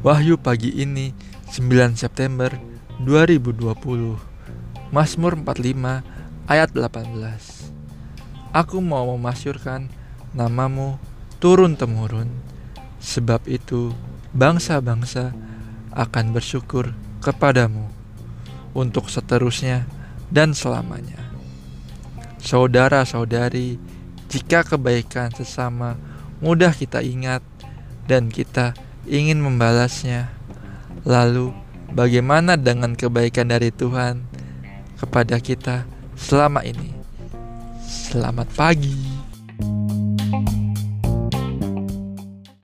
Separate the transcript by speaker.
Speaker 1: Wahyu pagi ini 9 September 2020 Mazmur 45 ayat 18 Aku mau memasyurkan namamu turun-temurun Sebab itu bangsa-bangsa akan bersyukur kepadamu Untuk seterusnya dan selamanya. Saudara-saudari, jika kebaikan sesama mudah kita ingat dan kita ingin membalasnya, lalu bagaimana dengan kebaikan dari Tuhan kepada kita selama ini? Selamat pagi.